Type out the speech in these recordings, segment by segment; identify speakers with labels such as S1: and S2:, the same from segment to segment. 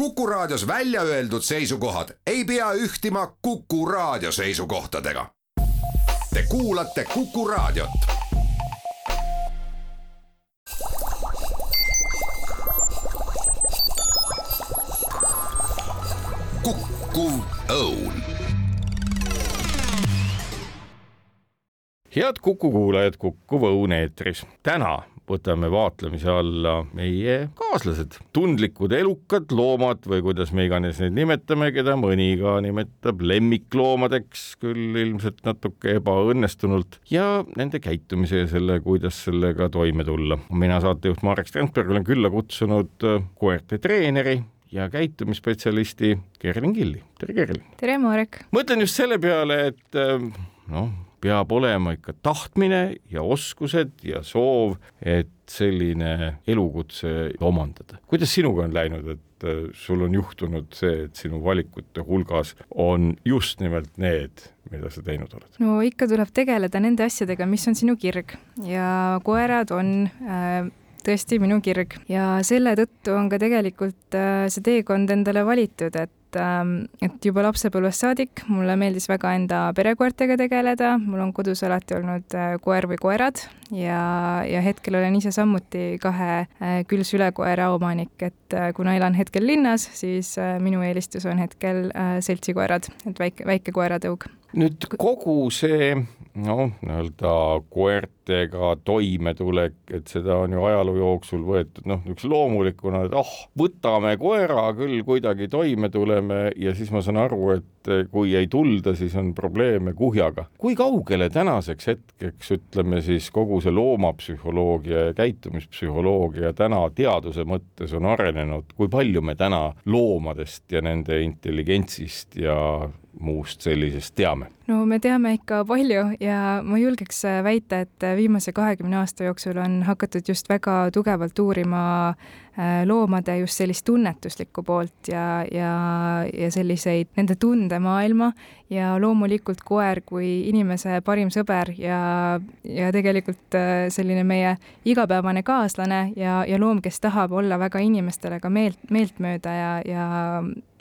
S1: Kuku Raadios välja öeldud seisukohad ei pea ühtima Kuku Raadio seisukohtadega. Te kuulate Kuku Raadiot. kukkuv õun
S2: head Kuku kuulajad, Kuku Õun eetris. täna võtame vaatlemise alla meie kaaslased, tundlikud elukad loomad või kuidas me iganes neid nimetame, keda mõni ka nimetab lemmikloomadeks, küll ilmselt natuke ebaõnnestunult, ja nende käitumise ja selle, kuidas sellega toime tulla. mina, saatejuht Marek Strandberg, olen külla kutsunud koerte treeneri ja käitumisspetsialisti Kerlin Killi. tere, Kerlin!
S3: tere, Marek!
S2: mõtlen just selle peale, et noh, peab olema ikka tahtmine ja oskused ja soov, et selline elukutse omandada. kuidas sinuga on läinud, et äh, sul on juhtunud see, et sinu valikute hulgas on just nimelt need, mida sa teinud oled?
S3: no ikka tuleb tegeleda nende asjadega, mis on sinu kirg ja koerad on äh, tõesti minu kirg ja selle tõttu on ka tegelikult äh, see teekond endale valitud, et Ähm, et juba lapsepõlvest saadik mulle meeldis väga enda perekoertega tegeleda, mul on kodus alati olnud äh, koer või koerad ja, ja hetkel olen ise samuti kahe äh, külsülekoera omanik, et äh, kuna elan hetkel linnas, siis minu eelistus on hetkel seltsikoerad, et väike, väike koeratõug.
S2: Nüüd kogu see noh, nii-öelda koertega toimetulek, et seda on ju ajaloo jooksul võetud noh, niisuguse loomulikuna, et ah oh,, võtame koera küll kuidagi toime tuleme ja siis ma saan aru, et kui ei tulda, siis on probleeme kuhjaga. kui kaugele tänaseks hetkeks, ütleme siis kogu see loomapsühholoogia ja käitumispsühholoogia täna teaduse mõttes on arenenud, kui palju me täna loomadest ja nende intelligentsist ja muust sellisest teame?
S3: no me teame ikka palju ja ma julgeks väita, et viimase kahekümne aasta jooksul on hakatud just väga tugevalt uurima äh, loomade just sellist tunnetuslikku poolt ja, ja, ja selliseid nende tundemaailma ja loomulikult koer kui inimese parim sõber ja, ja tegelikult äh, selline meie igapäevane kaaslane ja, ja loom, kes tahab olla väga inimestele ka meelt, meeltmööda ja, ja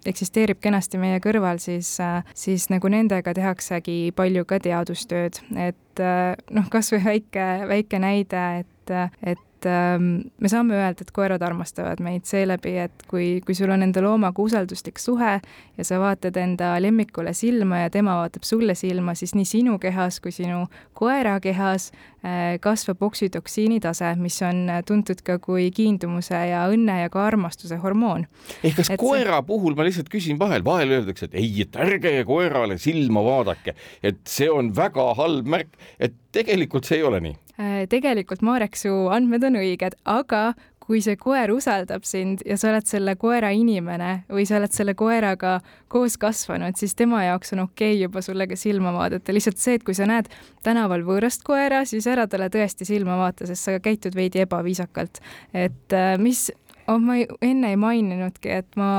S3: eksisteerib kenasti meie kõrval, siis, siis nagu nendega tehaksegi palju ka teadustööd, et noh, kas või väike, väike näide, et, et et ähm, me saame öelda, et koerad armastavad meid seeläbi, et kui, kui sul on enda loomaga usalduslik suhe ja sa vaatad enda lemmikule silma ja tema vaatab sulle silma, siis nii sinu kehas kui sinu koera kehas äh, kasvab oksütoksiini tase, mis on tuntud ka kui kiindumuse ja õnne ja ka armastuse hormoon.
S2: ehk kas et koera see... puhul, ma lihtsalt küsin vahel, vahel öeldakse, et ei, et ärge koerale silma vaadake, et see on väga halb märk, et tegelikult see ei ole nii
S3: tegelikult Marek, su andmed on õiged, aga kui see koer usaldab sind ja sa oled selle koera inimene või sa oled selle koeraga koos kasvanud, siis tema jaoks on okei okay juba sulle ka silma vaadata. lihtsalt see, et kui sa näed tänaval võõrast koera, siis ära talle tõesti silma vaata, sest sa käitud veidi ebaviisakalt. et äh, mis oh, ma ei, enne ei maininudki, et ma,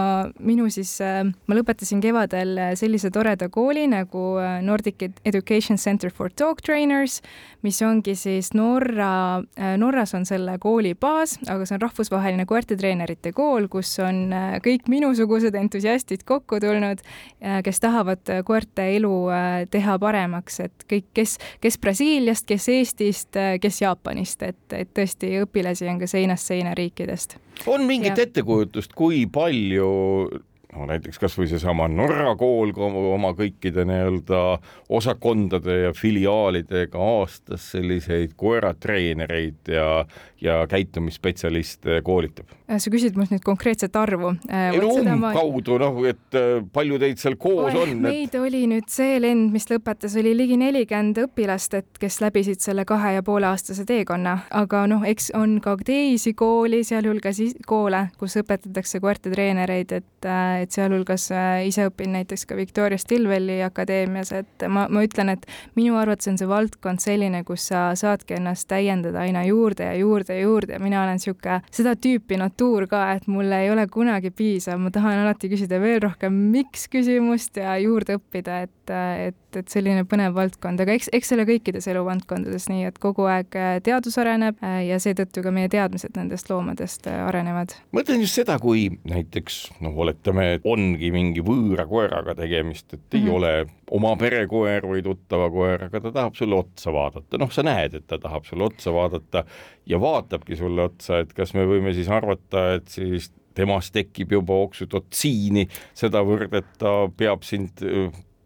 S3: minu siis, äh, ma lõpetasin kevadel äh, sellise toreda kooli nagu äh, Nordic Education Center for Dog Trainers, mis ongi siis Norra, Norras on selle kooli baas, aga see on rahvusvaheline koertetreenerite kool, kus on kõik minusugused entusiastid kokku tulnud, kes tahavad koerte elu teha paremaks, et kõik, kes, kes Brasiiliast, kes Eestist, kes Jaapanist, et, et tõesti õpilasi on ka seinast seina riikidest
S2: on mingit ja. ettekujutust, kui palju no näiteks kasvõi seesama Norra kool oma kõikide nii-öelda osakondade ja filiaalidega aastas selliseid koeratreenereid ja, ja käitumisspetsialiste koolitab?
S3: sa küsid mult nüüd konkreetset arvu?
S2: Äh, ei no umbkaudu ma... noh, et äh, palju teid seal koos Oih, on?
S3: meid et... oli nüüd see lend, mis lõpetas, oli ligi nelikümmend õpilast, et kes läbisid selle kahe ja poole aastase teekonna, aga noh, eks on ka teisi kooli, sealhulgas koole, kus õpetatakse koertetreenereid, et äh, et sealhulgas ise õpin näiteks ka Victoria Stilwelli akadeemias, et ma, ma ütlen, et minu arvates on see valdkond selline, kus sa saadki ennast täiendada aina juurde ja juurde ja juurde ja mina olen niisugune seda tüüpi natuur ka, et mul ei ole kunagi piisav, ma tahan alati küsida veel rohkem miks küsimust ja juurde õppida, et, et, et selline põnev valdkond, aga eks, eks see ole kõikides eluvaldkondades nii, et kogu aeg teadus areneb ja seetõttu ka meie teadmised nendest loomadest arenevad.
S2: mõtlen just seda, kui näiteks noh, oletame, ongi mingi võõra koeraga tegemist, et ei mm -hmm. ole oma perekoer või tuttava koer, aga ta tahab sulle otsa vaadata, noh, sa näed, et ta tahab sulle otsa vaadata ja vaatabki sulle otsa, et kas me võime siis arvata, et siis temas tekib juba oksütotsiini sedavõrd, et ta peab sind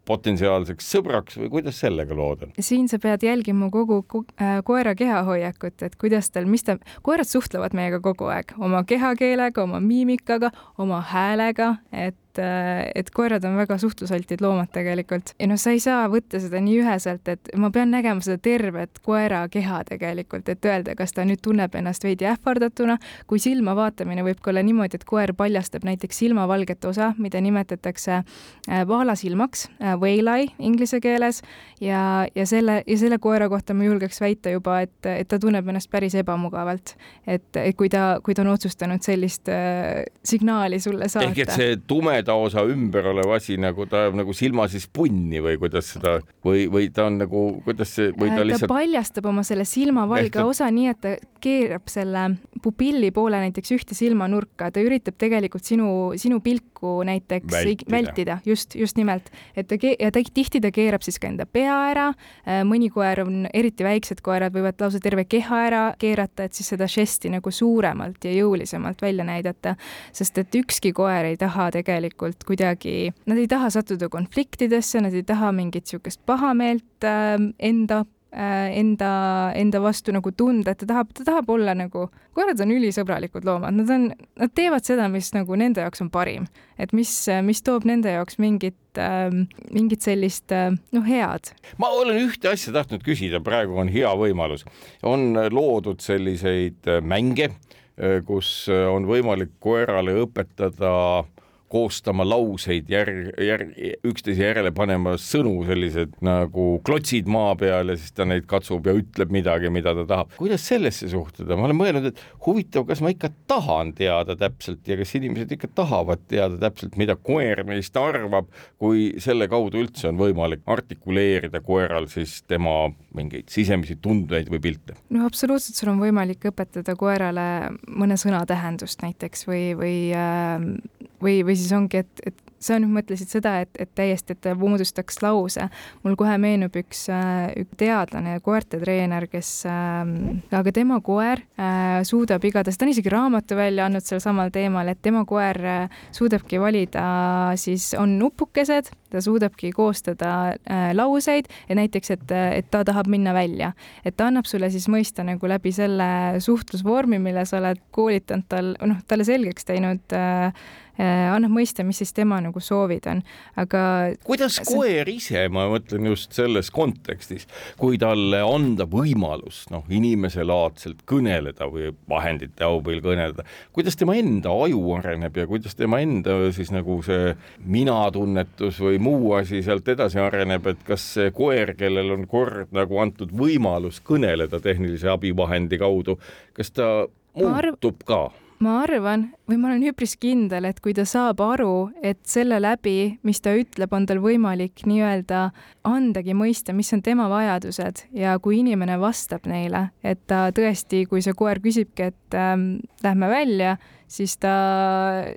S2: potentsiaalseks sõbraks või kuidas sellega lood on?
S3: siin sa pead jälgima kogu ko äh, koera kehahoiakut, et kuidas tal, mis ta, koerad suhtlevad meiega kogu aeg oma kehakeelega, oma miimikaga, oma häälega, et et, et koerad on väga suhtlusaltid loomad tegelikult ja noh, sa ei saa võtta seda nii üheselt, et ma pean nägema seda tervet koera keha tegelikult, et öelda, kas ta nüüd tunneb ennast veidi ähvardatuna, kui silma vaatamine võib ka olla niimoodi, et koer paljastab näiteks silmavalget osa, mida nimetatakse äh, vaalasilmaks, äh, whale eye inglise keeles ja, ja selle, ja selle koera kohta ma julgeks väita juba, et, et ta tunneb ennast päris ebamugavalt. et, et kui ta, kui ta on otsustanud sellist äh, signaali sulle saata.
S2: ehk et see tume tumeda osa ümber olev asi nagu ta ajab nagu silma siis punni või kuidas seda või, või ta on nagu, kuidas see või ta,
S3: ta
S2: lihtsalt.
S3: ta paljastab oma selle silmavalge Ehtud... osa nii, et ta keerab selle pupilli poole näiteks ühte silmanurka, ta üritab tegelikult sinu, sinu pilku näiteks vältida, vältida., just, just nimelt, et ta ja ta tihti ta keerab siis ka enda pea ära. Äh, mõni koer on, eriti väiksed koerad võivad lausa terve keha ära keerata, et siis seda žesti nagu suuremalt ja jõulisemalt välja näidata, sest et ükski koer ei taha tegelikult tegelikult kuidagi, nad ei taha sattuda konfliktidesse, nad ei taha mingit niisugust pahameelt äh, enda äh, enda, enda vastu nagu tunda, et ta tahab, ta tahab olla nagu, koerad on ülisõbralikud loomad, nad on, nad teevad seda, mis nagu nende jaoks on parim. et mis, mis toob nende jaoks mingit äh,, mingit sellist äh, noh, head.
S2: ma olen ühte asja tahtnud küsida, praegu on hea võimalus. on loodud selliseid äh, mänge, äh, kus on võimalik koerale õpetada koostama lauseid järg, järg, üksteise järele panema sõnu, sellised nagu klotsid maa peal ja siis ta neid katsub ja ütleb midagi, mida ta tahab. kuidas sellesse suhtuda, ma olen mõelnud, et huvitav, kas ma ikka tahan teada täpselt ja kas inimesed ikka tahavad teada täpselt, mida koer meist arvab, kui selle kaudu üldse on võimalik artikuleerida koeral siis tema mingeid sisemisi tundeid või pilte?
S3: no absoluutselt, sul on võimalik õpetada koerale mõne sõna tähendust näiteks või, või äh, või, või siis ongi, et, et sa nüüd mõtlesid seda, et, et täiesti, et ta moodustaks lause. mul kohe meenub üks, äh, üks teadlane, koertetreener, kes äh,, aga tema koer äh, suudab igatahes, ta on isegi raamatu välja andnud sel samal teemal, et tema koer äh, suudabki valida, siis on nupukesed, ta suudabki koostada äh, lauseid ja näiteks, et, et ta tahab minna välja. et ta annab sulle siis mõista nagu läbi selle suhtlusvormi, mille sa oled koolitanud tal, noh, talle selgeks teinud äh, Äh, annab mõista, mis siis tema nagu soovid on, aga.
S2: kuidas koer ise, ma mõtlen just selles kontekstis, kui talle anda võimalus noh, inimeselaadselt kõneleda või vahendite abil kõneleda, kuidas tema enda aju areneb ja kuidas tema enda siis nagu see minatunnetus või muu asi sealt edasi areneb, et kas see koer, kellel on kord nagu antud võimalus kõneleda tehnilise abivahendi kaudu, kas ta muutub ka?
S3: ma arvan või ma olen üpris kindel, et kui ta saab aru, et selle läbi, mis ta ütleb, on tal võimalik nii-öelda andagi mõista, mis on tema vajadused ja kui inimene vastab neile, et ta tõesti, kui see koer küsibki, et ähm, lähme välja, siis ta,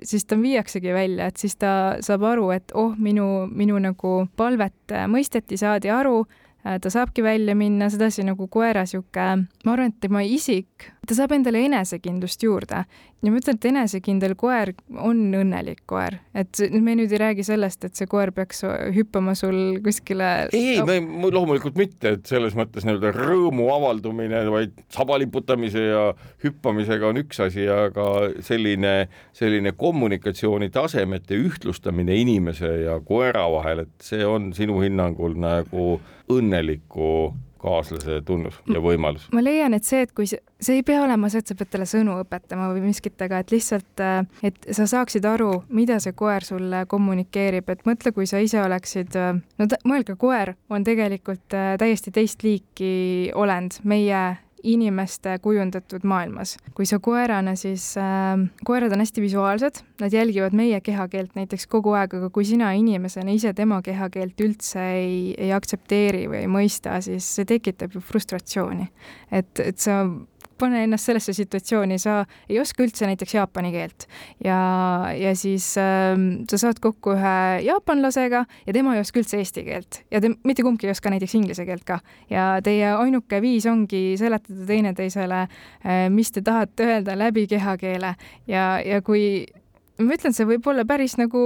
S3: siis ta viiaksegi välja, et siis ta saab aru, et oh, minu, minu nagu palvet mõisteti, saadi aru ta saabki välja minna, sedasi nagu koera sihuke, ma arvan, et tema isik, ta saab endale enesekindlust juurde. ja ma ütlen, et enesekindel koer on õnnelik koer, et me nüüd ei räägi sellest, et see koer peaks hüppama sul kuskile.
S2: ei, ei, loomulikult mitte, et selles mõttes nii-öelda rõõmu avaldumine, vaid sabaliputamise ja hüppamisega on üks asi, aga selline, selline kommunikatsioonitasemete ühtlustamine inimese ja koera vahel, et see on sinu hinnangul nagu õnneliku kaaslase tunnus ja võimalus.
S3: ma leian, et see, et kui see, see ei pea olema see, et sa pead talle sõnu õpetama või miskit, aga et lihtsalt, äh, et sa saaksid aru, mida see koer sulle kommunikeerib, et mõtle, kui sa ise oleksid, äh, no mõelge, koer on tegelikult äh, täiesti teist liiki olend meie inimeste kujundatud maailmas. kui sa koerana, siis äh, koerad on hästi visuaalsed, nad jälgivad meie kehakeelt näiteks kogu aeg, aga kui sina inimesena ise tema kehakeelt üldse ei, ei aktsepteeri või ei mõista, siis see tekitab ju frustratsiooni. et, et sa pane ennast sellesse situatsiooni, sa ei oska üldse näiteks jaapani keelt. Ja, ja siis äh, sa saad kokku ühe jaapanlasega ja tema ei oska üldse eesti keelt. Ja te, mitte kumbki ei oska näiteks inglise keelt ka. ja teie ainuke viis ongi seletada teineteisele äh,, mis te tahate öelda läbi kehakeele. Ja, ja kui ma ütlen, see võib olla päris nagu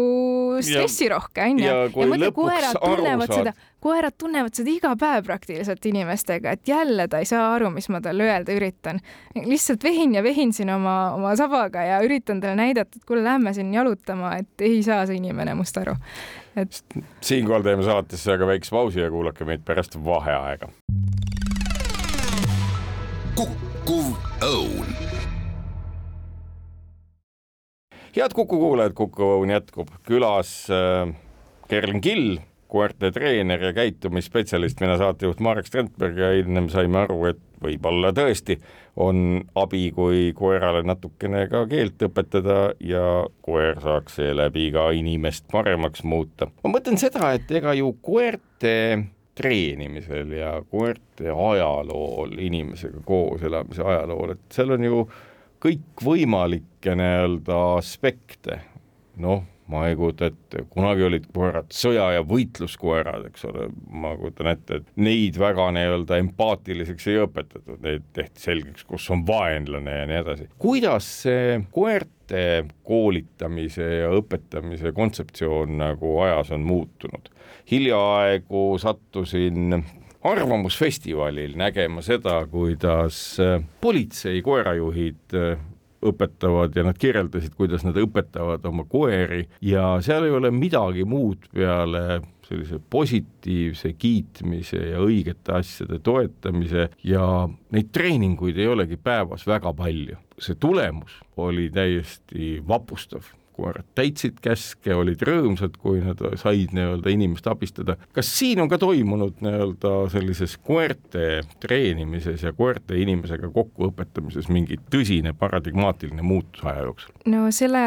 S3: stressirohke, onju.
S2: ja kui ja lõpuks aru saad.
S3: koerad tunnevad seda iga päev praktiliselt inimestega, et jälle ta ei saa aru, mis ma talle öelda üritan. lihtsalt vehin ja vehin siin oma, oma sabaga ja üritan talle näidata, et kuule, lähme siin jalutama, et ei saa see inimene must aru. et.
S2: siinkohal teeme saatesse aga väikse pausi ja kuulake meid pärast vaheaega.
S1: kukkuv õun
S2: head Kuku kuulajad, Kuku Õun jätkub külas äh, Kerlin Kill, koerte treener ja käitumisspetsialist, mina saatejuht Marek Strandberg ja ennem saime aru, et võib-olla tõesti on abi, kui koerale natukene ka keelt õpetada ja koer saaks seeläbi ka inimest paremaks muuta. ma mõtlen seda, et ega ju koerte treenimisel ja koerte ajalool, inimesega koos elamise ajalool, et seal on ju kõikvõimalikke nii-öelda aspekte, noh, ma ei kujuta ette, kunagi olid koerad sõja- ja võitluskoerad, eks ole, ma kujutan ette, et neid väga nii-öelda empaatiliseks ei õpetatud, neid tehti selgeks, kus on vaenlane ja nii edasi. kuidas see koerte koolitamise ja õpetamise kontseptsioon nagu ajas on muutunud? hiljaaegu sattusin arvamusfestivalil nägema seda, kuidas äh, politsei koerajuhid äh, õpetavad ja nad kirjeldasid, kuidas nad õpetavad oma koeri ja seal ei ole midagi muud peale sellise positiivse kiitmise ja õigete asjade toetamise ja neid treeninguid ei olegi päevas väga palju. see tulemus oli täiesti vapustav koerad täitsid käske, olid rõõmsad, kui nad said nii-öelda inimest abistada. kas siin on ka toimunud nii-öelda sellises koerte treenimises ja koerte inimesega kokkuõpetamises mingi tõsine paradigmaatiline muutus aja jooksul?
S3: no selle,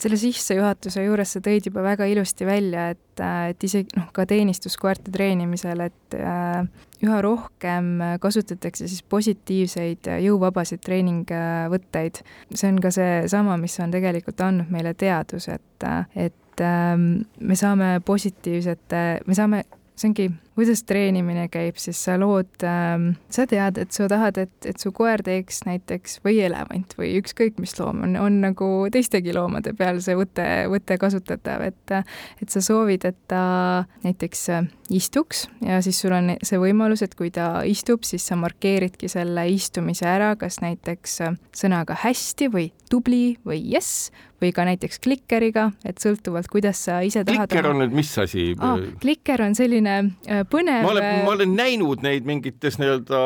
S3: selle sissejuhatuse juures sa tõid juba väga ilusti välja, et, et isegi noh, ka teenistuskoerte treenimisel, et äh, üha rohkem kasutatakse siis positiivseid jõuvabasid treeningvõtteid. see on ka seesama, mis on tegelikult andnud meile teadus, et, et ähm, me saame positiivsete, me saame, see ongi kuidas treenimine käib, siis sa lood ähm,, sa tead, et sa tahad, et, et su koer teeks näiteks või elevant või ükskõik mis loom on, on nagu teistegi loomade peal see võte, võte kasutatav, et, et sa soovid, et ta näiteks istuks ja siis sul on see võimalus, et kui ta istub, siis sa markeeridki selle istumise ära, kas näiteks sõnaga hästi või tubli või jess või ka näiteks klikkeriga, et sõltuvalt, kuidas sa ise tahad.
S2: klikker on nüüd mis asi
S3: ah,? klikker on selline äh, põnev.
S2: ma olen, ma olen näinud neid mingites nii-öelda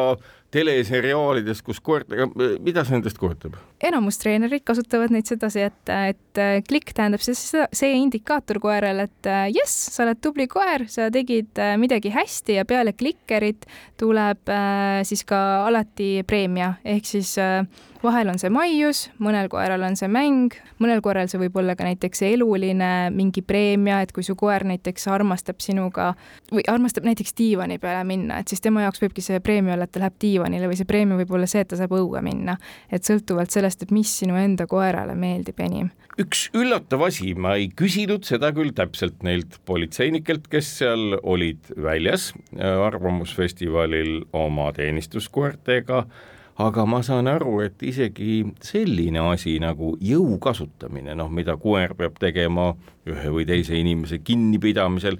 S2: teleseriaalides, kus koertega, mida see endast kujutab?
S3: enamus treenerid kasutavad neid sedasi, et, et klikk tähendab siis see, see indikaator koerale, et jess, sa oled tubli koer, sa tegid äh, midagi hästi ja peale klikkerit tuleb äh, siis ka alati preemia, ehk siis äh, vahel on see maius, mõnel koeral on see mäng, mõnel koeral see võib olla ka näiteks eluline mingi preemia, et kui su koer näiteks armastab sinuga või armastab näiteks diivani peale minna, et siis tema jaoks võibki see preemia olla, et ta läheb diivanile või see preemia võib olla see, et ta saab õue minna. et sõltuvalt sellest, et mis sinu enda koerale meeldib enim.
S2: üks üllatav asi, ma ei küsinud seda küll täpselt neilt politseinikelt, kes seal olid väljas äh, arvamusfestivalil oma teenistuskoertega aga ma saan aru, et isegi selline asi nagu jõu kasutamine, noh, mida koer peab tegema ühe või teise inimese kinnipidamisel,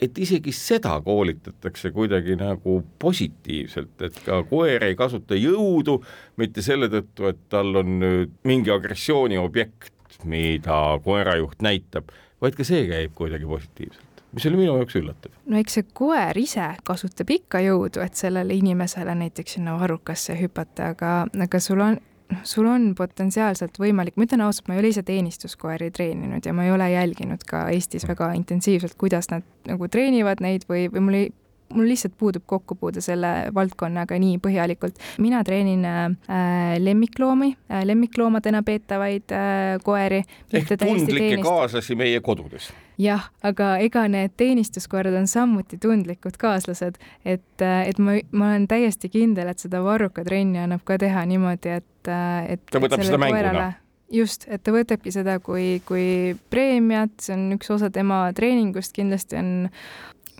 S2: et isegi seda koolitatakse kuidagi nagu positiivselt, et ka koer ei kasuta jõudu mitte selle tõttu, et tal on nüüd mingi agressiooni objekt, mida koerajuht näitab, vaid ka see käib kuidagi positiivselt mis oli minu jaoks üllatav.
S3: no eks see koer ise kasutab ikka jõudu, et sellele inimesele näiteks sinna varrukasse hüpata, aga, aga sul on, noh, sul on potentsiaalselt võimalik, ma ütlen ausalt, ma ei ole ise teenistuskoeri treeninud ja ma ei ole jälginud ka Eestis väga intensiivselt, kuidas nad nagu treenivad neid või, või mul ei mul lihtsalt puudub kokkupuude selle valdkonnaga nii põhjalikult. mina treenin äh, lemmikloomi äh,, lemmikloomadena peetavaid äh, koeri.
S2: ehk tundlikke kaaslasi meie kodudes
S3: jah, aga ega need teenistuskoerad on samuti tundlikud kaaslased, et, äh, et ma, ma olen täiesti kindel, et seda varrukatrenni annab ka teha niimoodi, et, äh, et
S2: ta võtab seda mänguna?
S3: just, et ta võtabki seda kui, kui preemiat, see on üks osa tema treeningust, kindlasti on,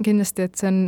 S3: kindlasti, et see on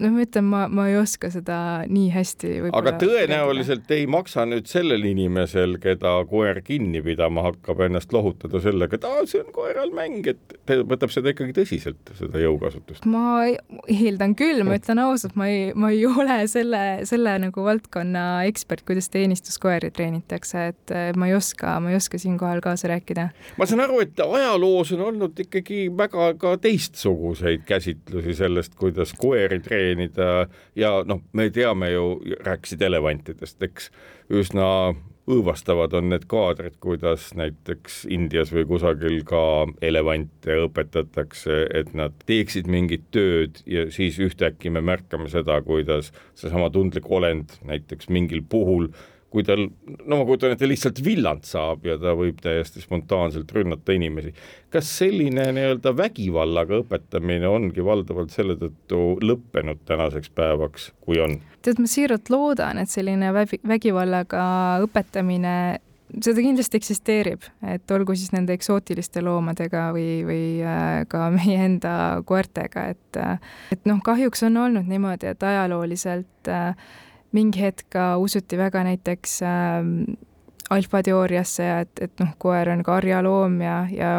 S3: noh, ma ütlen, ma, ma ei oska seda nii hästi
S2: aga tõenäoliselt ei maksa nüüd sellel inimesel, keda koer kinni pidama hakkab, ennast lohutada sellega, et aa, see on koeral mäng, et ta võtab seda ikkagi tõsiselt, seda jõukasutust.
S3: ma eeldan küll, ma ütlen ausalt, ma ei, ma ei ole selle, selle nagu valdkonna ekspert, kuidas teenistuskoeri treenitakse, et eh, ma ei oska, ma ei oska siinkohal kaasa rääkida.
S2: ma saan aru, et ajaloos on olnud ikkagi väga ka teistsuguseid käsitlusi sellest, kuidas koeri treenida treenida ja noh, me teame ju, rääkisid elevantidest, eks üsna õõvastavad on need kaadrid, kuidas näiteks Indias või kusagil ka elevante õpetatakse, et nad teeksid mingit tööd ja siis ühtäkki me märkame seda, kuidas seesama tundlik olend näiteks mingil puhul kui tal, no ma kujutan ette, lihtsalt villand saab ja ta võib täiesti spontaanselt rünnata inimesi. kas selline nii-öelda vägivallaga õpetamine ongi valdavalt selle tõttu lõppenud tänaseks päevaks, kui on?
S3: tead, ma siiralt loodan, et selline vägivallaga õpetamine seda kindlasti eksisteerib, et olgu siis nende eksootiliste loomadega või, või äh, ka meie enda koertega, et et noh, kahjuks on olnud niimoodi, et ajalooliselt äh, mingi hetk ka usuti väga näiteks äh, alfateooriasse ja et, et noh, koer on karjaloom ja, ja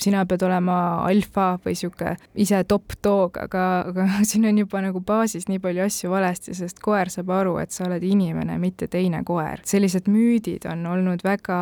S3: sina pead olema alfa või sihuke ise top dog, aga, aga siin on juba nagu baasis nii palju asju valesti, sest koer saab aru, et sa oled inimene, mitte teine koer. sellised müüdid on olnud väga,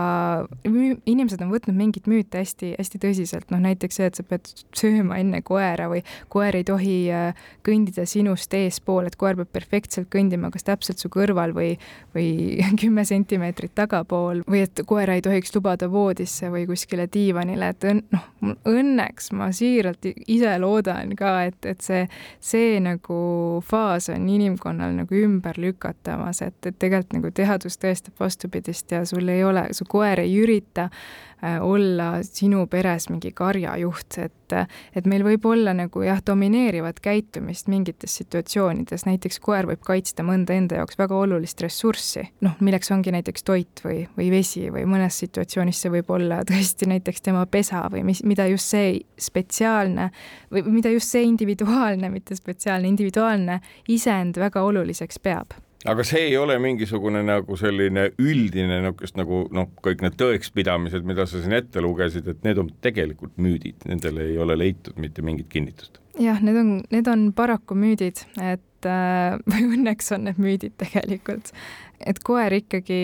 S3: inimesed on võtnud mingit müüte hästi-hästi tõsiselt, noh näiteks see, et sa pead sööma enne koera või koer ei tohi äh, kõndida sinust eespool, et koer peab perfektselt kõndima kas täpselt su kõrval või, või kümme sentimeetrit tagapool või et koera ei tohiks lubada voodisse või kuskile diivanile, et noh, õnneks ma siiralt ise loodan ka, et, et see, see nagu faas on inimkonnal nagu ümber lükatamas, et, et tegelikult nagu teadus tõestab vastupidist ja sul ei ole, su koer ei ürita Äh, olla sinu peres mingi karjajuht, et, et meil võib olla nagu jah, domineerivat käitumist mingites situatsioonides, näiteks koer võib kaitsta mõnda enda jaoks väga olulist ressurssi, noh, milleks ongi näiteks toit või, või vesi või mõnes situatsioonis see võib olla tõesti näiteks tema pesa või mis, mida just see spetsiaalne või mida just see individuaalne, mitte spetsiaalne, individuaalne isend väga oluliseks peab
S2: aga see ei ole mingisugune nagu selline üldine niisugust nagu noh, kõik need tõekspidamised, mida sa siin ette lugesid, et need on tegelikult müüdid, nendele ei ole leitud mitte mingit kinnitust.
S3: jah, need on, need on paraku müüdid, et äh, või õnneks on need müüdid tegelikult, et koer ikkagi,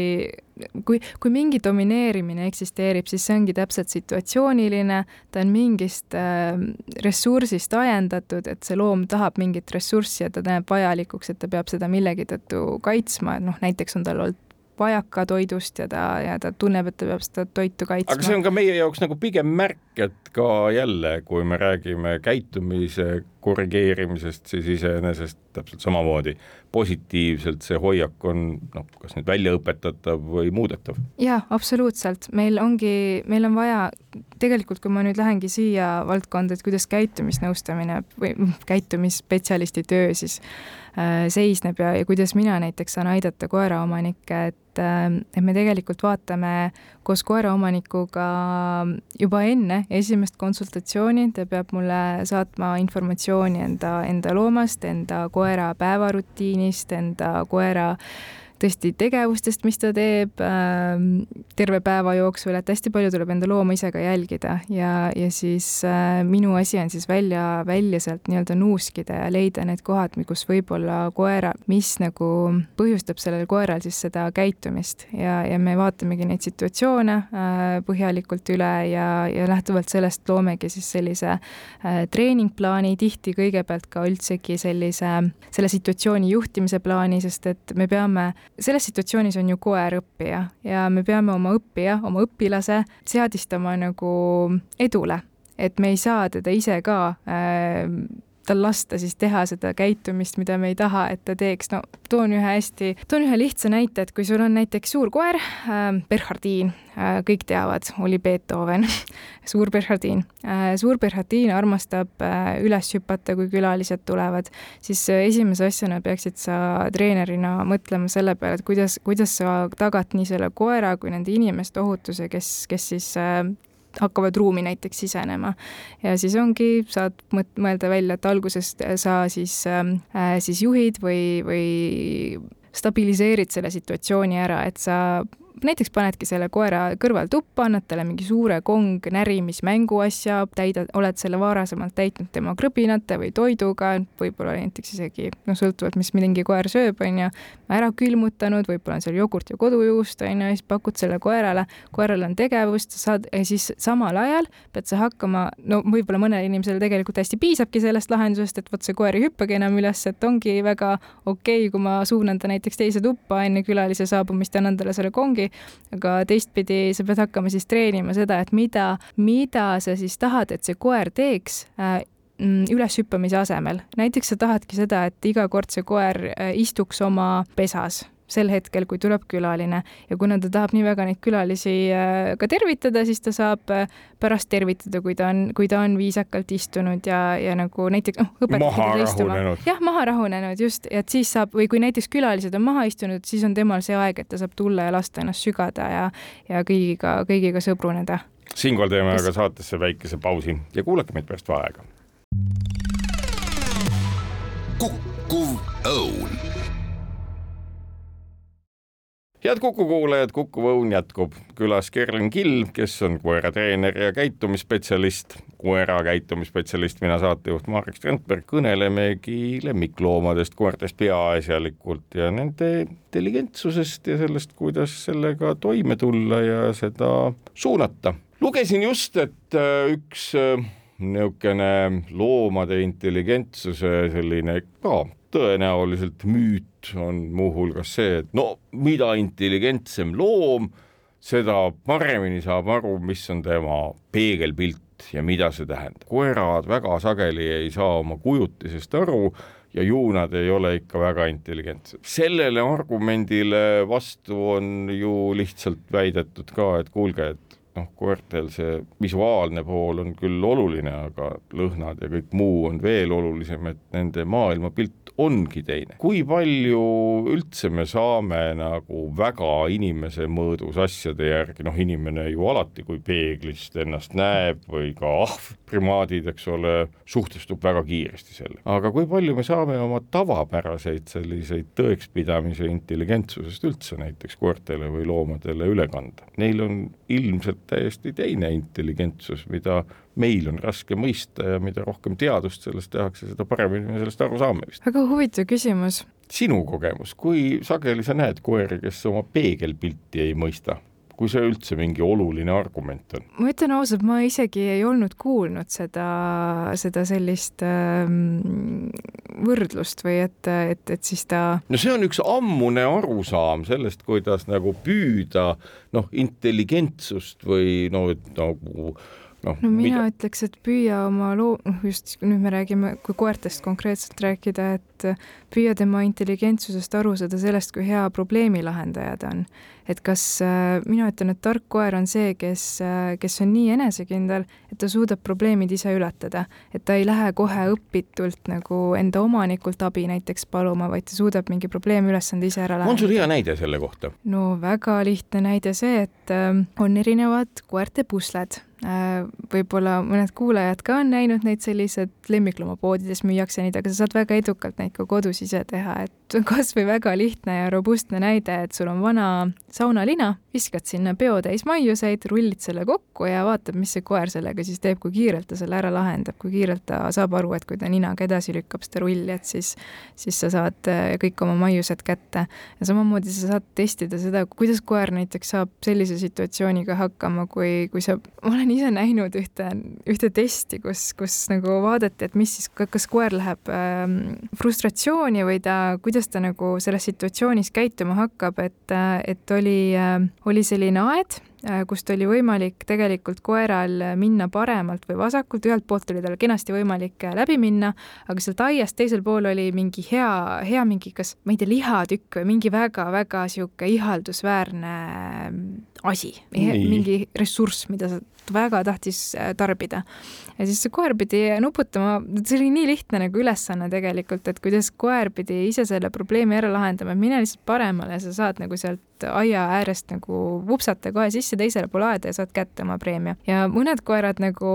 S3: kui, kui mingi domineerimine eksisteerib, siis see ongi täpselt situatsiooniline, ta on mingist äh, ressursist ajendatud, et see loom tahab mingit ressurssi ja ta näeb vajalikuks, et ta peab seda millegi tõttu kaitsma, et noh, näiteks on tal olnud vajaka toidust ja ta, ja ta tunneb, et ta peab seda toitu kaitsma.
S2: aga see on ka meie jaoks nagu pigem märk, et ka jälle, kui me räägime käitumise korrigeerimisest, siis iseenesest täpselt samamoodi positiivselt see hoiak on noh, kas nüüd välja õpetatav või muudetav?
S3: jaa, absoluutselt, meil ongi, meil on vaja, tegelikult kui ma nüüd lähengi siia valdkonda, et kuidas käitumisnõustamine või käitumisspetsialisti töö siis äh, seisneb ja, ja kuidas mina näiteks saan aidata koeraomanikke, et äh, et me tegelikult vaatame koos koeraomanikuga juba enne esimest konsultatsiooni, ta peab mulle saatma informatsiooni enda, enda loomast, enda koera päevarutiinist, enda koera tõesti tegevustest, mis ta teeb äh, terve päeva jooksul, et hästi palju tuleb enda looma ise ka jälgida. Ja, ja siis äh, minu asi on siis välja, välja sealt nii-öelda nuuskida ja leida need kohad, kus võib-olla koera, mis nagu põhjustab sellel koeral siis seda käitumist. Ja, ja me vaatamegi neid situatsioone äh, põhjalikult üle ja, ja lähtuvalt sellest loomegi siis sellise äh, treeningplaani, tihti kõigepealt ka üldsegi sellise, selle situatsiooni juhtimise plaani, sest et me peame, selles situatsioonis on ju koer õppija ja me peame oma õppija, oma õpilase seadistama nagu edule et me ei saa teda ise ka äh, tal lasta siis teha seda käitumist, mida me ei taha, et ta teeks. no toon ühe hästi, toon ühe lihtsa näite, et kui sul on näiteks suur koer äh,, Bernhardiin äh,, kõik teavad, oli Beethoven suur Bernhardiin äh,. suur Bernhardiin armastab äh, üles hüpata, kui külalised tulevad, siis äh, esimese asjana peaksid sa treenerina mõtlema selle peale, et kuidas, kuidas sa tagad nii selle koera kui nende inimeste ohutuse, kes, kes siis äh, hakkavad ruumi näiteks sisenema. ja siis ongi, saad mõelda välja, et alguses sa siis ähm, äh,, siis juhid või, või stabiliseerid selle situatsiooni ära, et sa näiteks panedki selle koera kõrval tuppa, annad talle mingi suure kong närimismängu asja, täidad, oled selle varasemalt täitnud tema krõbinate või toiduga, võib-olla näiteks isegi noh, sõltuvalt, mis mingi koer sööb, on ju, ära külmutanud, võib-olla on seal jogurt ja kodujuust, on ju, ja siis pakud selle koerale, koeral on tegevust, saad, ja siis samal ajal pead sa hakkama, no võib-olla mõnele inimesele tegelikult hästi piisabki sellest lahendusest, et vot see koer ei hüppagi enam üles, et ongi väga okei okay,, kui ma suunan ta näiteks teise tuppa enne külalise saabumist annan talle selle kongi, ongi, aga teistpidi sa pead hakkama siis treenima seda, et mida, mida sa siis tahad, et see koer teeks äh, mm, üleshüppamise asemel. näiteks sa tahadki seda, et iga kord see koer äh, istuks oma pesas sel hetkel, kui tuleb külaline ja kuna ta tahab nii väga neid külalisi äh, ka tervitada, siis ta saab äh, pärast tervitada, kui ta on, kui ta on viisakalt istunud ja, ja nagu näiteks noh,
S2: maha rahunenud.
S3: jah, maha rahunenud just, et siis saab või kui näiteks külalised on maha istunud, siis on temal see aeg, et ta saab tulla ja lasta ennast sügada ja, ja kõigiga, kõigiga sõbruneda.
S2: siinkohal teeme aga saatesse väikese pausi ja kuulake meid pärast vaheaega.
S1: kukkuv õun
S2: head Kuku kuulajad, Kuku Õun jätkub. külas Kerlin Kill, kes on koeratreener ja käitumisspetsialist, koera käitumisspetsialist, mina saatejuht Marek Strandberg, kõnelemegi lemmikloomadest, koertest peaasjalikult ja nende intelligentsusest ja sellest, kuidas sellega toime tulla ja seda suunata. lugesin just, et äh, üks äh, niisugune loomade intelligentsuse selline ka tõenäoliselt müüt on muuhulgas see, et no mida intelligentsem loom, seda paremini saab aru, mis on tema peegelpilt ja mida see tähendab. koerad väga sageli ei saa oma kujutisest aru ja ju nad ei ole ikka väga intelligentsed. sellele argumendile vastu on ju lihtsalt väidetud ka, et kuulge, et noh, koertel see visuaalne pool on küll oluline, aga lõhnad ja kõik muu on veel olulisem, et nende maailmapilt ongi teine. kui palju üldse me saame nagu väga inimese mõõdus asjade järgi, noh, inimene ju alati, kui peeglist ennast näeb või ka ahv, primaadid, eks ole, suhtestub väga kiiresti sellega. aga kui palju me saame oma tavapäraseid selliseid tõekspidamise intelligentsusest üldse näiteks koertele või loomadele üle kanda? Neil on ilmselt täiesti teine intelligentsus, mida meil on raske mõista ja mida rohkem teadust sellest tehakse, seda paremini me sellest aru saame vist.
S3: väga huvitav küsimus.
S2: sinu kogemus, kui sageli sa näed koeri, kes oma peegelpilti ei mõista? Kui see üldse mingi oluline argument on?
S3: ma ütlen ausalt, ma isegi ei olnud kuulnud seda, seda sellist ähm, võrdlust või et, et, et siis ta.
S2: no see on üks ammune arusaam sellest, kuidas nagu püüda noh, intelligentsust või no nagu
S3: noh. no mina mida... ütleks, et püüa oma loo, noh just nüüd me räägime, kui koertest konkreetselt rääkida, et püüa tema intelligentsusest aru saada sellest, kui hea probleemi lahendaja ta on et kas äh,, mina ütlen, et tark koer on see, kes äh,, kes on nii enesekindel, et ta suudab probleemid ise ületada, et ta ei lähe kohe õpitult nagu enda omanikult abi näiteks paluma, vaid ta suudab mingi probleemülesande ise ära lahendada.
S2: on sul hea näide selle kohta?
S3: no väga lihtne näide see, et äh, on erinevad koerte pusled võib-olla mõned kuulajad ka on näinud neid sellised lemmikloomapoodides müüakse neid, aga sa saad väga edukalt neid ka kodus ise teha, et kasvõi väga lihtne ja robustne näide, et sul on vana saunalina, viskad sinna peotäis maiuseid, rullid selle kokku ja vaatad, mis see koer sellega siis teeb, kui kiirelt ta selle ära lahendab, kui kiirelt ta saab aru, et kui ta ninaga edasi lükkab seda rulli, et siis, siis sa saad äh, kõik oma maiused kätte. ja samamoodi sa saad testida seda, kuidas koer näiteks saab sellise situatsiooniga hakkama, kui, kui sa, ma olen ise näinud ühte, ühte testi, kus, kus nagu vaadati, et mis siis, kas koer läheb ähm, frustratsiooni või ta, kuidas ta nagu selles situatsioonis käituma hakkab, et, et oli, oli selline aed kust oli võimalik tegelikult koeral minna paremalt või vasakult, ühelt poolt oli tal kenasti võimalik äh, läbi minna, aga sealt aiast teisel pool oli mingi hea, hea mingi, kas ma ei tea, lihatükk või mingi väga-väga niisugune ihaldusväärne äh, asi, mingi ressurss, mida sa väga tahtis tarbida. ja siis see koer pidi nuputama, see oli nii lihtne nagu ülesanne tegelikult, et kuidas koer pidi ise selle probleemi ära lahendama, mine lihtsalt paremale sa saad nagu sealt aia äärest nagu vupsata kohe sisse teisele poole aeda ja saad kätte oma preemia. ja mõned koerad nagu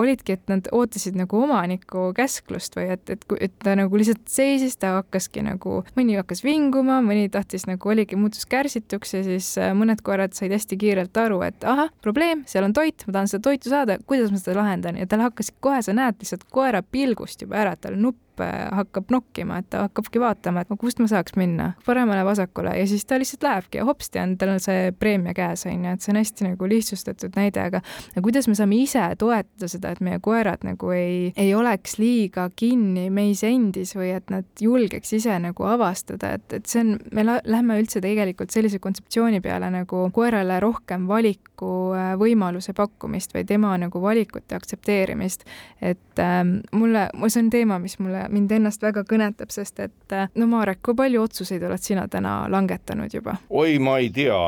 S3: olidki, et nad ootasid nagu omaniku käsklust või et, et, et ta nagu lihtsalt seisis, ta hakkaski nagu, mõni hakkas vinguma, mõni tahtis nagu oligi, muutus kärsituks ja siis äh, mõned koerad said hästi kiirelt aru, et ahah, probleem, seal on toit, ma tahan seda toitu saada, kuidas ma seda lahendan ja tal hakkas kohe, sa näed lihtsalt koera pilgust juba ära, tal nupp hakkab, hakkab nokkima, et ta hakkabki vaatama, et kust ma saaks minna, paremale-vasakule ja siis ta lihtsalt lähebki ja hopsti on tal see preemia käes, on ju, et see on hästi nagu lihtsustatud näide, aga kuidas me saame ise toetada seda, et meie koerad nagu ei, ei oleks liiga kinni meis endis või et nad julgeks ise nagu avastada, et, et see on, me lähme üldse tegelikult sellise kontseptsiooni peale nagu koerale rohkem valiku äh, pakkumist või tema nagu valikute aktsepteerimist. et ähm, mulle, see on teema, mis mulle mind ennast väga kõnetab, sest et no Marek, kui palju otsuseid oled sina täna langetanud juba?
S2: oi, ma ei tea,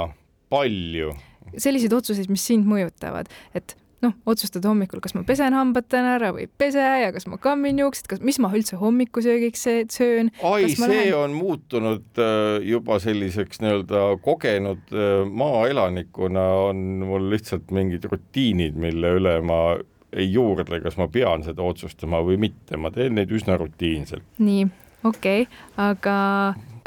S2: palju.
S3: selliseid otsuseid, mis sind mõjutavad, et noh, otsustad hommikul, kas ma pesen hambad täna ära või ei pese ja kas ma kammin juuksed, kas, mis ma üldse hommikusöögiks söön.
S2: ai, see lähen... on muutunud äh, juba selliseks nii-öelda kogenud äh, maaelanikuna on mul lihtsalt mingid rutiinid, mille üle ma ei juurdle, kas ma pean seda otsustama või mitte, ma teen neid üsna rutiinselt.
S3: nii, okei okay., aga,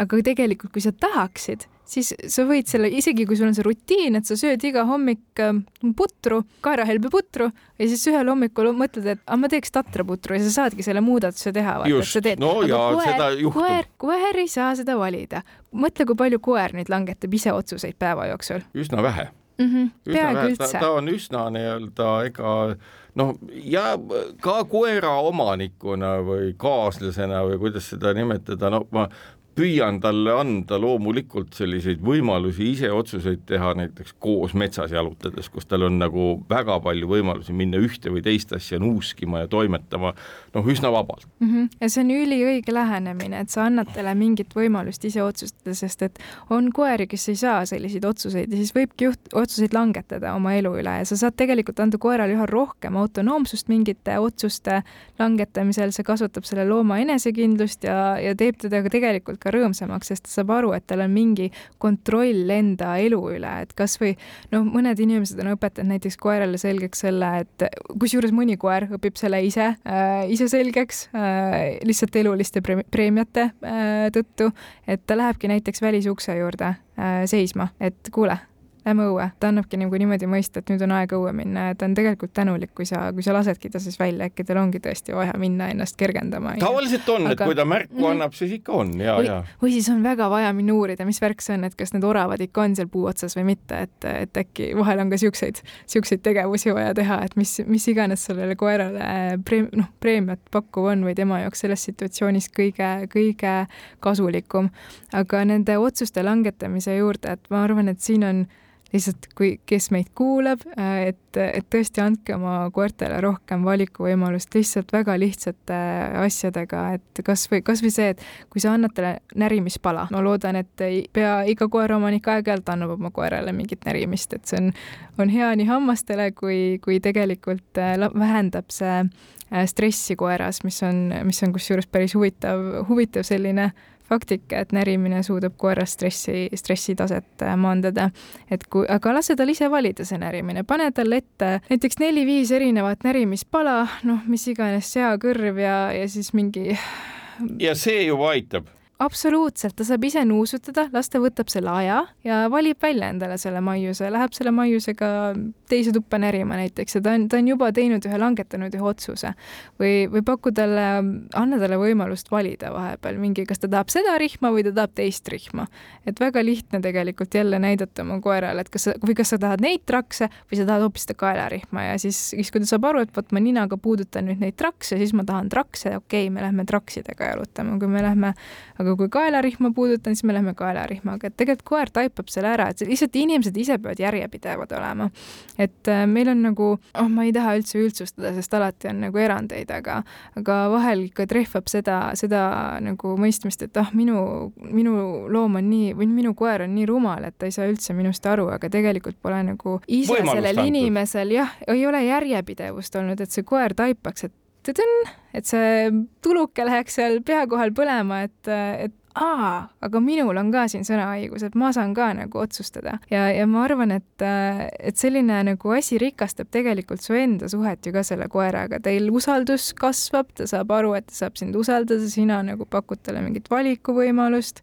S3: aga tegelikult, kui sa tahaksid, siis sa võid selle, isegi kui sul on see rutiin, et sa sööd iga hommik ähm, putru, kaerahelbeputru ja siis ühel hommikul mõtled, et aga ma teeks tatraputru ja sa saadki selle muudatuse teha.
S2: just, no aga ja koer, seda juhtub.
S3: koer, koer ei saa seda valida. mõtle, kui palju koer nüüd langetab ise otsuseid päeva jooksul.
S2: üsna vähe
S3: mm. -hmm, peaaegu üldse.
S2: ta on üsna nii-öelda, ega noh, ja ka koera omanikuna või kaaslasena või kuidas seda nimetada, no ma püüan talle anda loomulikult selliseid võimalusi ise otsuseid teha näiteks koos metsas jalutades, kus tal on nagu väga palju võimalusi minna ühte või teist asja nuuskima ja toimetama noh, üsna vabalt
S3: mm. -hmm. ja see on üliõige lähenemine, et sa annad talle mingit võimalust ise otsustada, sest et on koeri, kes ei saa selliseid otsuseid ja siis võibki juht-, otsuseid langetada oma elu üle ja sa saad tegelikult anda koerale üha rohkem autonoomsust mingite otsuste langetamisel, see kasvatab selle looma enesekindlust ja, ja teeb teda ka tegelikult ka rõõmsamaks, sest ta saab aru, et tal on mingi kontroll enda elu üle, et kasvõi noh, mõned inimesed on õpetanud näiteks koerale selgeks selle, et kusjuures mõni koer õpib selle ise äh,, ise selgeks äh, lihtsalt eluliste preemiate äh, tõttu, et ta lähebki näiteks välisukse juurde äh, seisma, et kuule lähme õue. ta annabki nagu niimoodi mõista, et nüüd on aeg õue minna ja ta on tegelikult tänulik, kui sa, kui sa lasedki ta siis välja, äkki tal ongi tõesti vaja minna ennast kergendama.
S2: tavaliselt on Aga..., et kui ta märku mm, annab, siis ikka on ja, ja.
S3: või siis on väga vaja minna uurida, mis värk see on, et kas need oravad ikka on seal puu otsas või mitte, et, et äkki vahel on ka siukseid, siukseid tegevusi vaja teha, et mis, mis iganes sellele koerale preem-, noh, preemiat pakkuv on või tema jaoks selles situatsioonis kõige, kõige kasulikum. aga nende otsuste langetamise juurde, et ma arvan, et siin on lihtsalt kui, kes meid kuulab, äh, et, et tõesti andke oma koertele rohkem valikuvõimalust lihtsalt väga lihtsate asjadega, et kasvõi, kasvõi see, et kui sa annad talle närimispala, ma loodan, et pea iga koeraomanik aeg-ajalt annab oma koerale mingit närimist, et see on, on hea nii hammastele kui, kui tegelikult äh, vähendab see äh, stressi koeras, mis on, mis on kusjuures päris huvitav, huvitav selline faktika, et närimine suudab koeras stressi, stressitaset äh, maandada. et kui, aga lase tal ise valida see närimine, pane talle ette näiteks neli-viis erinevat närimispala, noh, mis iganes seakõrv ja, ja siis mingi.
S2: ja see juba aitab
S3: absoluutselt, ta saab ise nuusutada, las ta võtab selle aja ja valib välja endale selle maiuse, läheb selle maiusega teise tuppa närima näiteks ja ta on, ta on juba teinud ühe, langetanud ühe otsuse. või, või paku talle, anna talle võimalust valida vahepeal mingi, kas ta tahab seda rihma või ta tahab teist rihma. et väga lihtne tegelikult jälle näidata oma koerale, et kas sa, või kas sa tahad neid trakse või sa tahad hoopis seda kaelarihma ja siis, siis kui ta saab aru, et vot ma ninaga puudutan nüüd neid trakse, siis ma tahan trakse, okei okay,, me lähme traksidega jalutama, kui me lähme aga kui kaelarihma puudutan, siis me lähme kaelarihmaga, et tegelikult koer taipab selle ära, et lihtsalt inimesed ise peavad järjepidevad olema. Et äh, meil on nagu, oh, ma ei taha üldse üldsustada, sest alati on nagu erandeid, aga, aga vahel ikka trehvab seda, seda nagu mõistmist, et ah, minu, minu loom on nii või minu koer on nii rumal, et ta ei saa üldse minust aru, aga tegelikult pole nagu ise Võimalust sellel antud. inimesel jah, ei ole järjepidevust olnud, et see koer taipaks, et tõdõn, et see tuluke läheks seal pea kohal põlema, et, et aa, aga minul on ka siin sõnaõigus, et ma saan ka nagu otsustada. Ja, ja ma arvan, et, et selline nagu asi rikastab tegelikult su enda suhet ju ka selle koeraga, teil usaldus kasvab, ta saab aru, et ta saab sind usaldada, sina nagu pakud talle mingit valikuvõimalust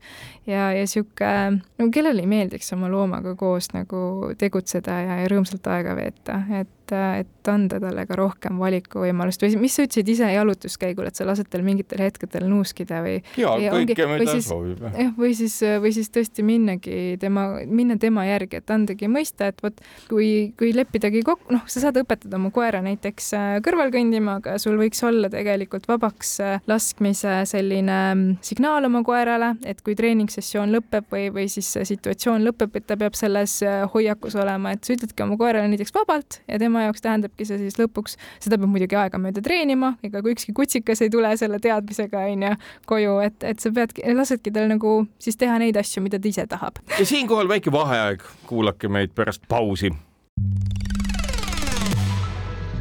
S3: ja, ja sihuke, no kellele ei meeldiks oma loomaga koos nagu tegutseda ja, ja rõõmsalt aega veeta, et et, et anda talle ka rohkem valikuvõimalust või mis sa ütlesid ise jalutuskäigul, et sa lased tal mingitel hetkedel nuuskida või?
S2: jaa, kõike, mida siis, soovib.
S3: jah, või siis, või siis tõesti minnagi tema, minna tema järgi, et andagi mõista, et vot kui, kui leppidagi kokku, noh, sa saad õpetada oma koera näiteks äh, kõrval kõndima, aga sul võiks olla tegelikult vabaks äh, laskmise selline mm, signaal oma koerale, et kui treeningsessioon lõpeb või, või siis situatsioon lõpeb, et ta peab selles äh, hoiakus olema, et sa ütledki oma koerale näiteks vabalt ja tema tema jaoks tähendabki see siis lõpuks, seda peab muidugi aegamööda treenima, ega kui ükski kutsikas ei tule selle teadmisega, onju, koju, et, et sa peadki, lasedki tal nagu siis teha neid asju, mida ta ise tahab.
S2: ja siinkohal väike vaheaeg, kuulake meid pärast pausi.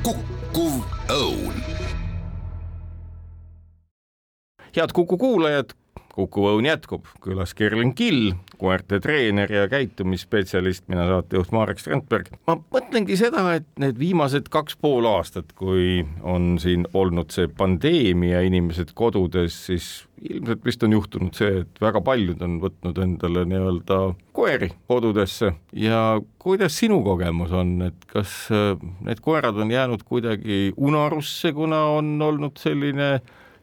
S1: kukkuv õun
S2: head Kuku kuulajad, Kuku Õun jätkub, külas Kerlin Kill, koerte treener ja käitumisspetsialist, mina saatejuht Marek Strandberg. ma mõtlengi seda, et need viimased kaks pool aastat, kui on siin olnud see pandeemia, inimesed kodudes, siis ilmselt vist on juhtunud see, et väga paljud on võtnud endale nii-öelda koeri kodudesse. Ja kuidas sinu kogemus on, et kas äh, need koerad on jäänud kuidagi unarusse, kuna on olnud selline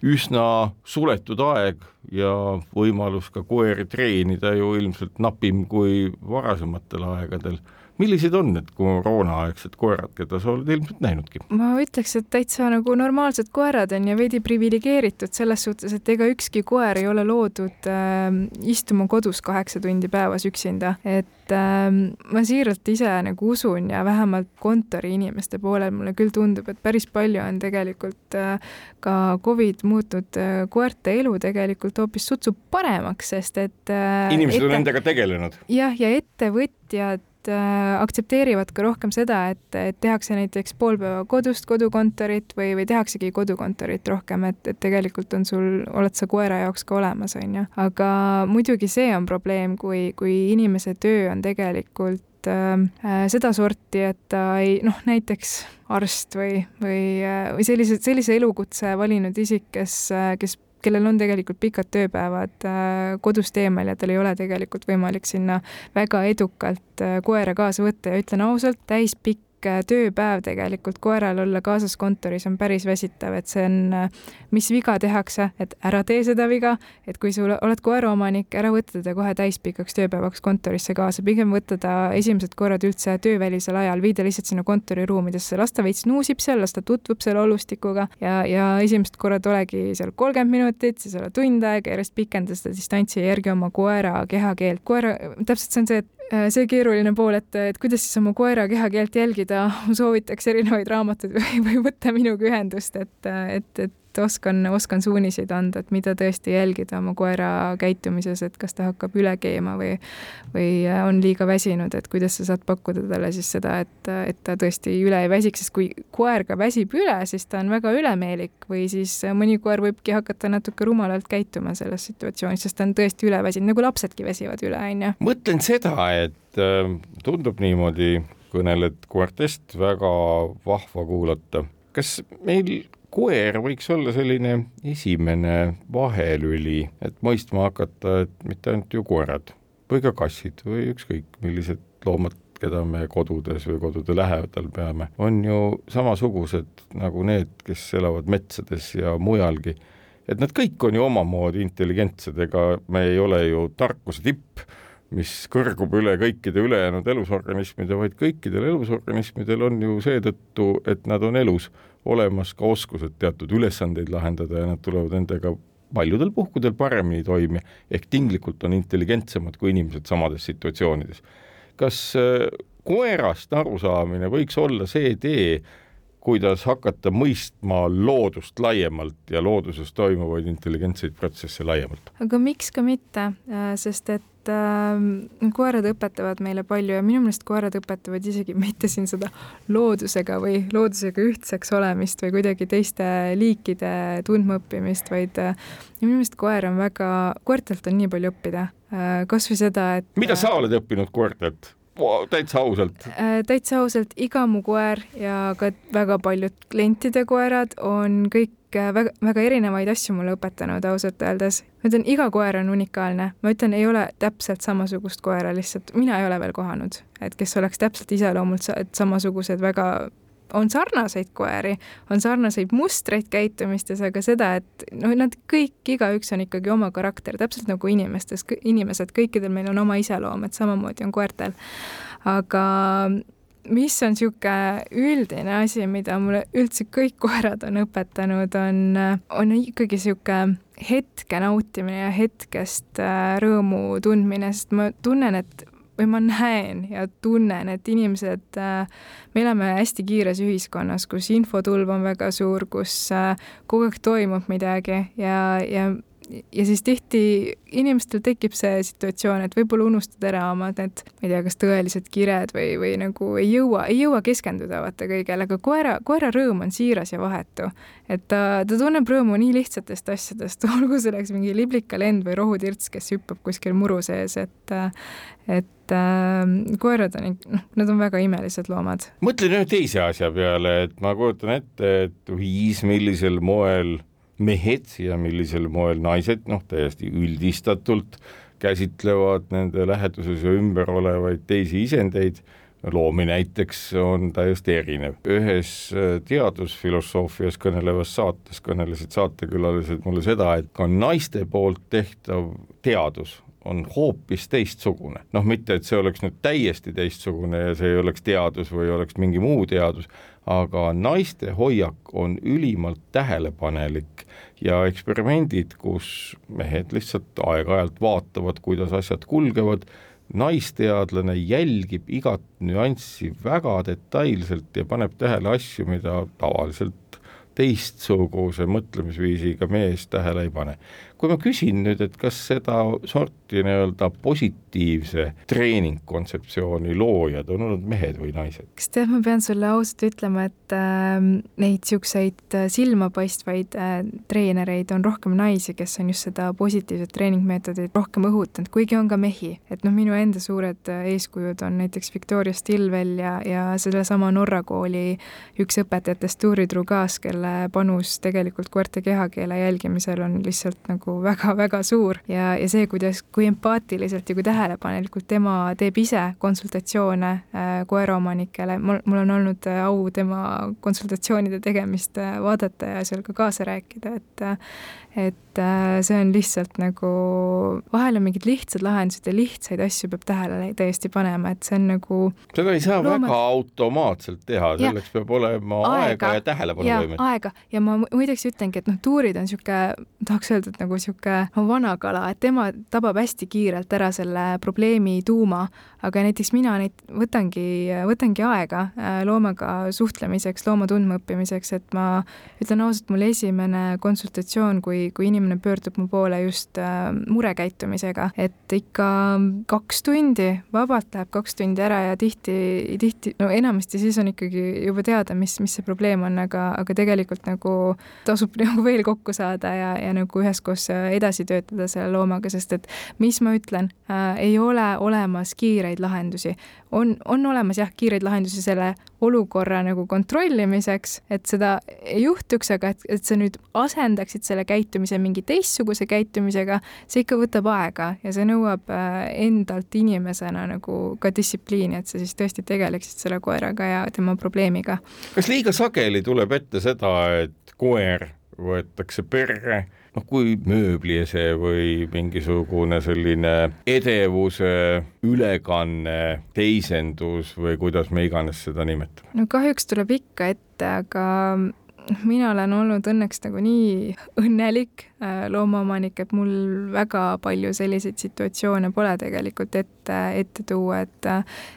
S2: üsna suletud aeg ja võimalus ka koeri treenida ju ilmselt napim kui varasematel aegadel millised on need koroonaaegsed koerad, keda sa oled ilmselt näinudki?
S3: ma ütleks, et täitsa nagu normaalsed koerad on ja veidi priviligeeritud selles suhtes, et ega ükski koer ei ole loodud äh, istuma kodus kaheksa tundi päevas üksinda, et äh, ma siiralt ise nagu usun ja vähemalt kontoriinimeste poolel mulle küll tundub, et päris palju on tegelikult äh, ka Covid muutnud äh, koerte elu tegelikult hoopis sutsu paremaks, sest et
S2: äh, inimesed ette... on nendega tegelenud.
S3: jah, ja ettevõtjad äh, aktsepteerivad ka rohkem seda, et, et tehakse näiteks pool päeva kodust kodukontorit või, või tehaksegi kodukontorit rohkem, et, et tegelikult on sul, oled sa koera jaoks ka olemas, on ju. aga muidugi see on probleem, kui, kui inimese töö on tegelikult äh, sedasorti, et ta ei noh, näiteks arst või, või, äh, või sellise, sellise elukutse valinud isik, kes, äh, kes kellel on tegelikult pikad tööpäevad äh, kodust eemal ja tal ei ole tegelikult võimalik sinna väga edukalt äh, koera kaasa võtta ja ütlen ausalt, täispikk pikk äh, tööpäev tegelikult koeral olla kaasas kontoris on päris väsitav, et see on, äh, mis viga tehakse, et ära tee seda viga, et kui sul oled koeraomanik, ära võta teda kohe täispikaks tööpäevaks kontorisse kaasa, pigem võtta ta esimesed korrad üldse töövälisel ajal, viida lihtsalt sinna kontoriruumidesse, las ta veits nuusib seal, las ta tutvub selle olustikuga ja, ja esimesed korrad olegi seal kolmkümmend minutit, siis ole tund aega, järjest pikenda seda distantsi järgi oma koera kehakeelt. koera, täpselt see on see, et see keeruline pool, et, et kuidas siis oma koera kehakeelt jälgida, soovitaks erinevaid raamatuid või, või võtta minuga ühendust, et, et, et et oskan, oskan suuniseid anda, et mida tõesti jälgida oma koera käitumises, et kas ta hakkab üle keema või, või on liiga väsinud, et kuidas sa saad pakkuda talle siis seda, et, et ta tõesti üle ei väsiks, sest kui koer ka väsib üle, siis ta on väga ülemeelik või siis mõni koer võibki hakata natuke rumalalt käituma selles situatsioonis, sest ta on tõesti üle väsinud, nagu lapsedki väsivad üle, on ju.
S2: mõtlen seda, et äh, tundub niimoodi, kõneled koertest väga vahva kuulata kas meil koer võiks olla selline esimene vahelüli, et mõistma hakata, et mitte ainult ju koerad või ka kassid või ükskõik millised loomad, keda me kodudes või kodude lähedal peame, on ju samasugused nagu need, kes elavad metsades ja mujalgi. et nad kõik on ju omamoodi intelligentsed, ega me ei ole ju tarkuse tipp mis kõrgub üle kõikide ülejäänud elusorganismide, vaid kõikidel elusorganismidel on ju seetõttu, et nad on elus, olemas ka oskused teatud ülesandeid lahendada ja nad tulevad nendega paljudel puhkudel paremini toime, ehk tinglikult on intelligentsemad kui inimesed samades situatsioonides. kas äh, koerast arusaamine võiks olla see tee, kuidas hakata mõistma loodust laiemalt ja looduses toimuvaid intelligentseid protsesse laiemalt.
S3: aga miks ka mitte, äh, sest et äh, koerad õpetavad meile palju ja minu meelest koerad õpetavad isegi mitte siin seda loodusega või loodusega ühtseks olemist või kuidagi teiste liikide tundmaõppimist, vaid äh, minu meelest koer on väga, koertelt on nii palju õppida äh,. kasvõi seda, et
S2: mida sa oled õppinud koertelt? täitsa ausalt
S3: äh,? täitsa ausalt, iga mu koer ja ka väga paljud klientide koerad on kõik äh, väga, väga erinevaid asju mulle õpetanud ausalt öeldes. ma ütlen, iga koer on unikaalne, ma ütlen, ei ole täpselt samasugust koera, lihtsalt mina ei ole veel kohanud, et kes oleks täpselt iseloomult samasugused, väga on sarnaseid koeri, on sarnaseid mustreid käitumistes, aga seda, et noh, nad kõik, igaüks on ikkagi oma karakter, täpselt nagu inimestes, inimesed, kõikidel meil on oma iseloom, et samamoodi on koertel. aga mis on niisugune üldine asi, mida mulle üldse kõik koerad on õpetanud, on, on ikkagi niisugune hetke nautimine ja hetkest äh, rõõmu tundmine, sest ma tunnen, et või ma näen ja tunnen, et inimesed, äh, me elame hästi kiires ühiskonnas, kus infotulv on väga suur, kus äh, kogu aeg toimub midagi ja, ja ja siis tihti inimestel tekib see situatsioon, et võib-olla unustad ära oma need, ma ei tea, kas tõelised kired või, või nagu ei jõua, ei jõua keskenduda vaata kõigele, aga koera, koera rõõm on siiras ja vahetu. et ta, ta tunneb rõõmu nii lihtsatest asjadest, olgu selleks mingi liblikalend või rohutirts, kes hüppab kuskil muru sees, et et äh, koerad on, noh, nad on väga imelised loomad.
S2: mõtlen ühe teise asja peale, et ma kujutan ette, et viis, millisel moel mehed ja millisel moel naised, noh, täiesti üldistatult käsitlevad nende läheduses ja ümber olevaid teisi isendeid, loomi näiteks on täiesti erinev. ühes äh, teadusfilosoofias kõnelevas saates kõnelesid saatekülalised mulle seda, et ka naiste poolt tehtav teadus on hoopis teistsugune. noh, mitte et see oleks nüüd täiesti teistsugune ja see ei oleks teadus või oleks mingi muu teadus, aga naiste hoiak on ülimalt tähelepanelik ja eksperimendid, kus mehed lihtsalt aeg-ajalt vaatavad, kuidas asjad kulgevad, naisteadlane jälgib igat nüanssi väga detailselt ja paneb tähele asju, mida tavaliselt teistsuguse mõtlemisviisiga mees tähele ei pane kui ma küsin nüüd, et kas seda sorti nii-öelda positiivse treeningkontseptsiooni loojad on olnud mehed või naised?
S3: kas tead, ma pean sulle ausalt ütlema, et äh, neid niisuguseid silmapaistvaid äh, treenereid on rohkem naisi, kes on just seda positiivset treeningmeetodit rohkem õhutanud, kuigi on ka mehi. et noh, minu enda suured äh, eeskujud on näiteks Victoria Stilwell ja, ja sellesama Norra kooli üks õpetajatest Turi Trugas, kelle panus tegelikult koerte kehakeele jälgimisel on lihtsalt nagu nagu väga-väga suur. Ja, ja see, kuidas, kui empaatiliselt ja kui tähelepanelikult tema teeb ise konsultatsioone äh, koeraomanikele, mul, mul on olnud äh, au tema konsultatsioonide tegemist äh, vaadata ja seal ka kaasa rääkida, et et äh, see on lihtsalt nagu, vahel on mingid lihtsad lahendused ja lihtsaid asju peab tähele täiesti panema, et see on nagu
S2: seda ei saa loomad... väga automaatselt teha, selleks ja, peab olema aega, aega ja tähelepanuvõimet.
S3: aega. Ja ma muideks ütlengi, et noh, tuurid on niisugune, tahaks öelda, et nagu niisugune vana kala, et tema tabab hästi kiirelt ära selle probleemi tuuma, aga näiteks mina neid võtangi, võtangi aega äh, loomaga suhtlemiseks, looma tundmaõppimiseks, et ma ütlen ausalt, mul esimene konsultatsioon, kui kui, kui inimene pöördub mu poole just äh, murekäitumisega, et ikka kaks tundi, vabalt läheb kaks tundi ära ja tihti, tihti, no enamasti siis on ikkagi juba teada, mis, mis see probleem on, aga, aga tegelikult nagu tasub nagu veel kokku saada ja, ja nagu üheskoos edasi töötada selle loomaga, sest et mis ma ütlen äh,, ei ole olemas kiireid lahendusi. on, on olemas jah, kiireid lahendusi selle olukorra nagu kontrollimiseks, et seda ei juhtuks, aga et, et sa nüüd asendaksid selle käitumise mingi teistsuguse käitumisega, see ikka võtab aega ja see nõuab äh, endalt inimesena nagu ka distsipliini, et sa siis tõesti tegeleksid selle koeraga ja tema probleemiga.
S2: kas liiga sageli tuleb ette seda, et koer võetakse perre noh, kui mööbliese või mingisugune selline edevuse ülekanne, teisendus või kuidas me iganes seda nimetame?
S3: no kahjuks tuleb ikka ette, aga mina olen olnud õnneks nagu nii õnnelik loomaomanik, et mul väga palju selliseid situatsioone pole tegelikult ette, ette tuua, et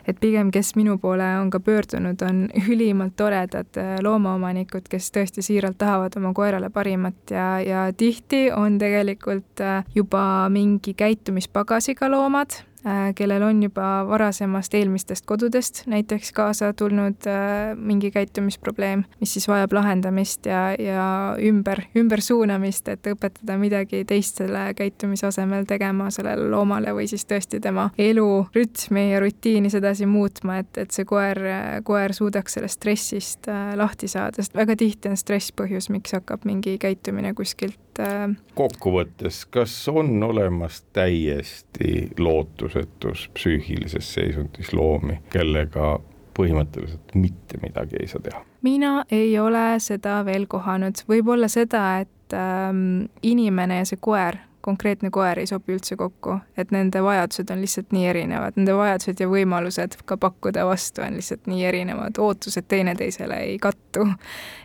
S3: et pigem, kes minu poole on ka pöördunud, on ülimalt toredad äh, loomaomanikud, kes tõesti siiralt tahavad oma koerale parimat ja, ja tihti on tegelikult äh, juba mingi käitumispagasiga loomad Äh, kellel on juba varasemast eelmistest kodudest näiteks kaasa tulnud äh, mingi käitumisprobleem, mis siis vajab lahendamist ja, ja ümber, ümbersuunamist, et õpetada midagi teist selle käitumise asemel tegema sellele loomale või siis tõesti tema elurütmi ja rutiini sedasi muutma, et, et see koer, koer suudaks sellest stressist äh, lahti saada, sest väga tihti on stress põhjus, miks hakkab mingi käitumine kuskilt
S2: et kokkuvõttes, kas on olemas täiesti lootusetus psüühilises seisundis loomi, kellega põhimõtteliselt mitte midagi ei saa teha?
S3: mina ei ole seda veel kohanud, võib-olla seda, et ähm, inimene ja see koer konkreetne koer ei sobi üldse kokku, et nende vajadused on lihtsalt nii erinevad, nende vajadused ja võimalused ka pakkuda vastu on lihtsalt nii erinevad, ootused teineteisele ei kattu.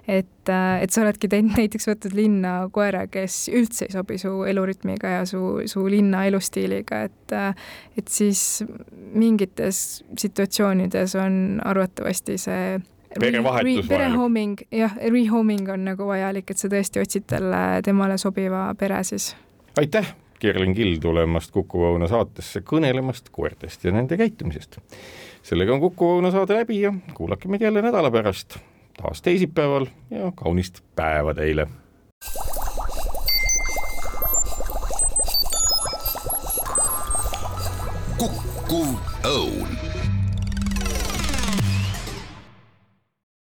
S3: et, äh, et sa oledki teinud näiteks võtnud linna koera, kes üldse ei sobi su elurütmiga ja su, su linna elustiiliga, et äh, et siis mingites situatsioonides on arvatavasti see
S2: perevahetus
S3: perehoming, jah, rehoming on nagu vajalik, et sa tõesti otsid talle, temale sobiva pere siis
S2: aitäh, Kerlin Kill tulemast Kuku Õuna saatesse kõnelemast koertest ja nende käitumisest. sellega on Kuku Õuna saade läbi ja kuulake meid jälle nädala pärast, taas teisipäeval ja kaunist päeva teile.
S1: Kuku Õun